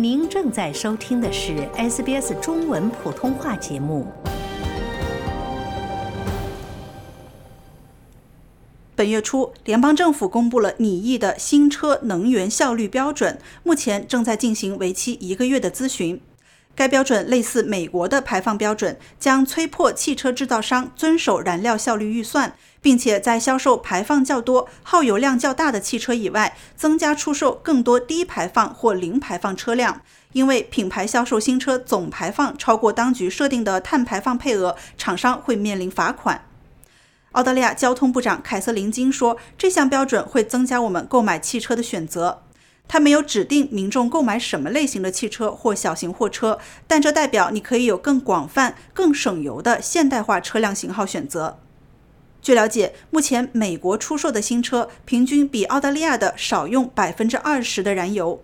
您正在收听的是 SBS 中文普通话节目。本月初，联邦政府公布了拟议的新车能源效率标准，目前正在进行为期一个月的咨询。该标准类似美国的排放标准，将催迫汽车制造商遵守燃料效率预算，并且在销售排放较多、耗油量较大的汽车以外，增加出售更多低排放或零排放车辆。因为品牌销售新车总排放超过当局设定的碳排放配额，厂商会面临罚款。澳大利亚交通部长凯瑟琳金说：“这项标准会增加我们购买汽车的选择。”它没有指定民众购买什么类型的汽车或小型货车，但这代表你可以有更广泛、更省油的现代化车辆型号选择。据了解，目前美国出售的新车平均比澳大利亚的少用百分之二十的燃油。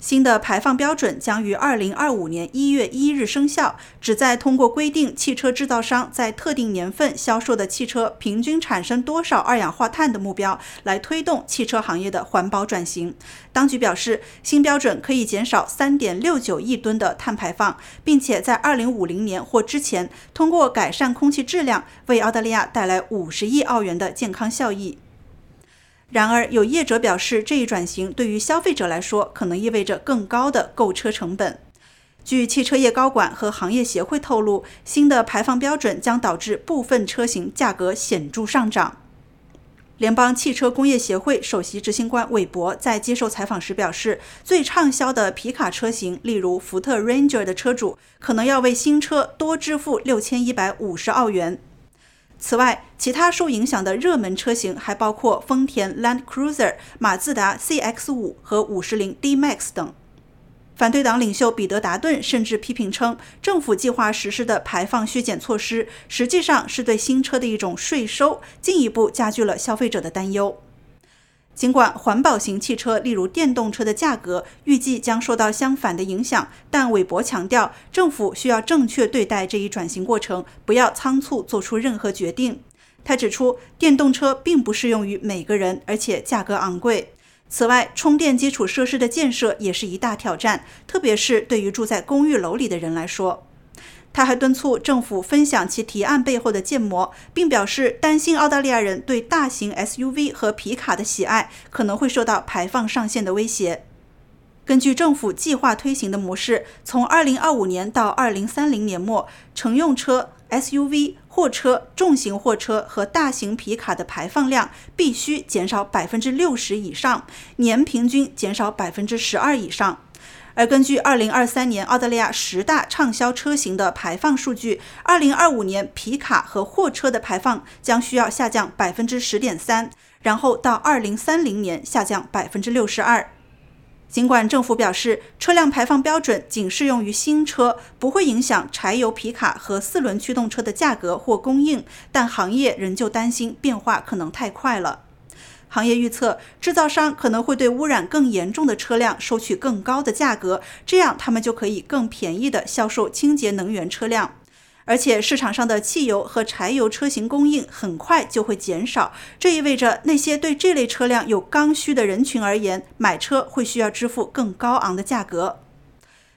新的排放标准将于二零二五年一月一日生效，旨在通过规定汽车制造商在特定年份销售的汽车平均产生多少二氧化碳的目标，来推动汽车行业的环保转型。当局表示，新标准可以减少三点六九亿吨的碳排放，并且在二零五零年或之前，通过改善空气质量，为澳大利亚带来五十亿澳元的健康效益。然而，有业者表示，这一转型对于消费者来说可能意味着更高的购车成本。据汽车业高管和行业协会透露，新的排放标准将导致部分车型价格显著上涨。联邦汽车工业协会首席执行官韦伯在接受采访时表示，最畅销的皮卡车型，例如福特 Ranger 的车主，可能要为新车多支付六千一百五十澳元。此外，其他受影响的热门车型还包括丰田 Land Cruiser、马自达 CX-5 和五十铃 D-Max 等。反对党领袖彼得·达顿甚至批评称，政府计划实施的排放削减措施实际上是对新车的一种税收，进一步加剧了消费者的担忧。尽管环保型汽车，例如电动车的价格预计将受到相反的影响，但韦伯强调，政府需要正确对待这一转型过程，不要仓促做出任何决定。他指出，电动车并不适用于每个人，而且价格昂贵。此外，充电基础设施的建设也是一大挑战，特别是对于住在公寓楼里的人来说。他还敦促政府分享其提案背后的建模，并表示担心澳大利亚人对大型 SUV 和皮卡的喜爱可能会受到排放上限的威胁。根据政府计划推行的模式，从2025年到2030年末，乘用车、SUV、货车、重型货车和大型皮卡的排放量必须减少60%以上，年平均减少12%以上。而根据2023年澳大利亚十大畅销车型的排放数据，2025年皮卡和货车的排放将需要下降10.3%，然后到2030年下降62%。尽管政府表示车辆排放标准仅适用于新车，不会影响柴油皮卡和四轮驱动车的价格或供应，但行业仍旧担心变化可能太快了。行业预测，制造商可能会对污染更严重的车辆收取更高的价格，这样他们就可以更便宜地销售清洁能源车辆。而且，市场上的汽油和柴油车型供应很快就会减少，这意味着那些对这类车辆有刚需的人群而言，买车会需要支付更高昂的价格。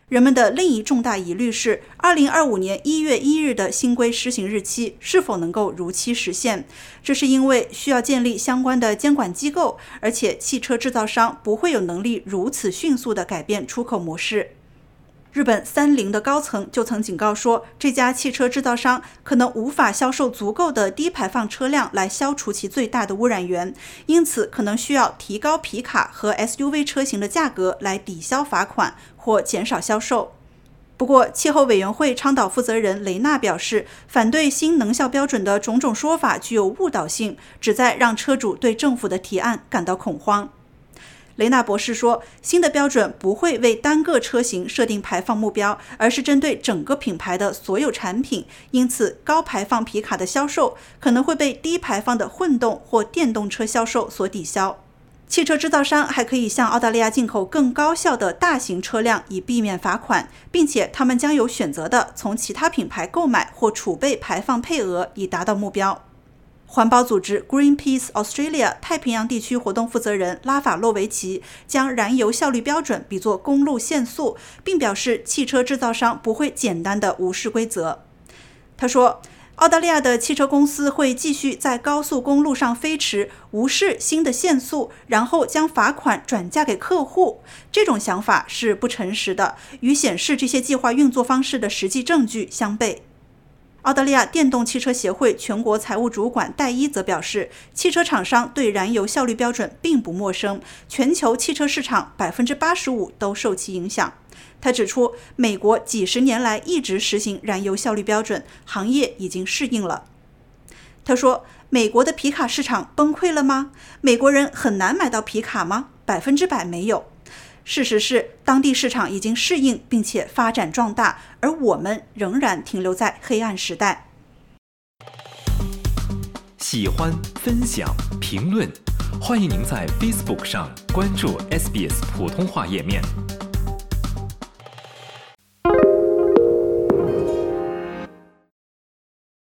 人们的另一重大疑虑是二零二五年一月一日的新规施行日期是否能够如期实现。这是因为需要建立相关的监管机构，而且汽车制造商不会有能力如此迅速地改变出口模式。日本三菱的高层就曾警告说，这家汽车制造商可能无法销售足够的低排放车辆来消除其最大的污染源，因此可能需要提高皮卡和 SUV 车型的价格来抵消罚款或减少销售。不过，气候委员会倡导负责人雷纳表示，反对新能效标准的种种说法具有误导性，旨在让车主对政府的提案感到恐慌。雷纳博士说，新的标准不会为单个车型设定排放目标，而是针对整个品牌的所有产品。因此，高排放皮卡的销售可能会被低排放的混动或电动车销售所抵消。汽车制造商还可以向澳大利亚进口更高效的大型车辆，以避免罚款，并且他们将有选择的从其他品牌购买或储备排放配额，以达到目标。环保组织 Greenpeace Australia 太平洋地区活动负责人拉法洛维奇将燃油效率标准比作公路限速，并表示汽车制造商不会简单的无视规则。他说。澳大利亚的汽车公司会继续在高速公路上飞驰，无视新的限速，然后将罚款转嫁给客户。这种想法是不诚实的，与显示这些计划运作方式的实际证据相悖。澳大利亚电动汽车协会全国财务主管戴伊则表示，汽车厂商对燃油效率标准并不陌生，全球汽车市场百分之八十五都受其影响。他指出，美国几十年来一直实行燃油效率标准，行业已经适应了。他说：“美国的皮卡市场崩溃了吗？美国人很难买到皮卡吗？百分之百没有。事实是，当地市场已经适应并且发展壮大，而我们仍然停留在黑暗时代。”喜欢、分享、评论，欢迎您在 Facebook 上关注 SBS 普通话页面。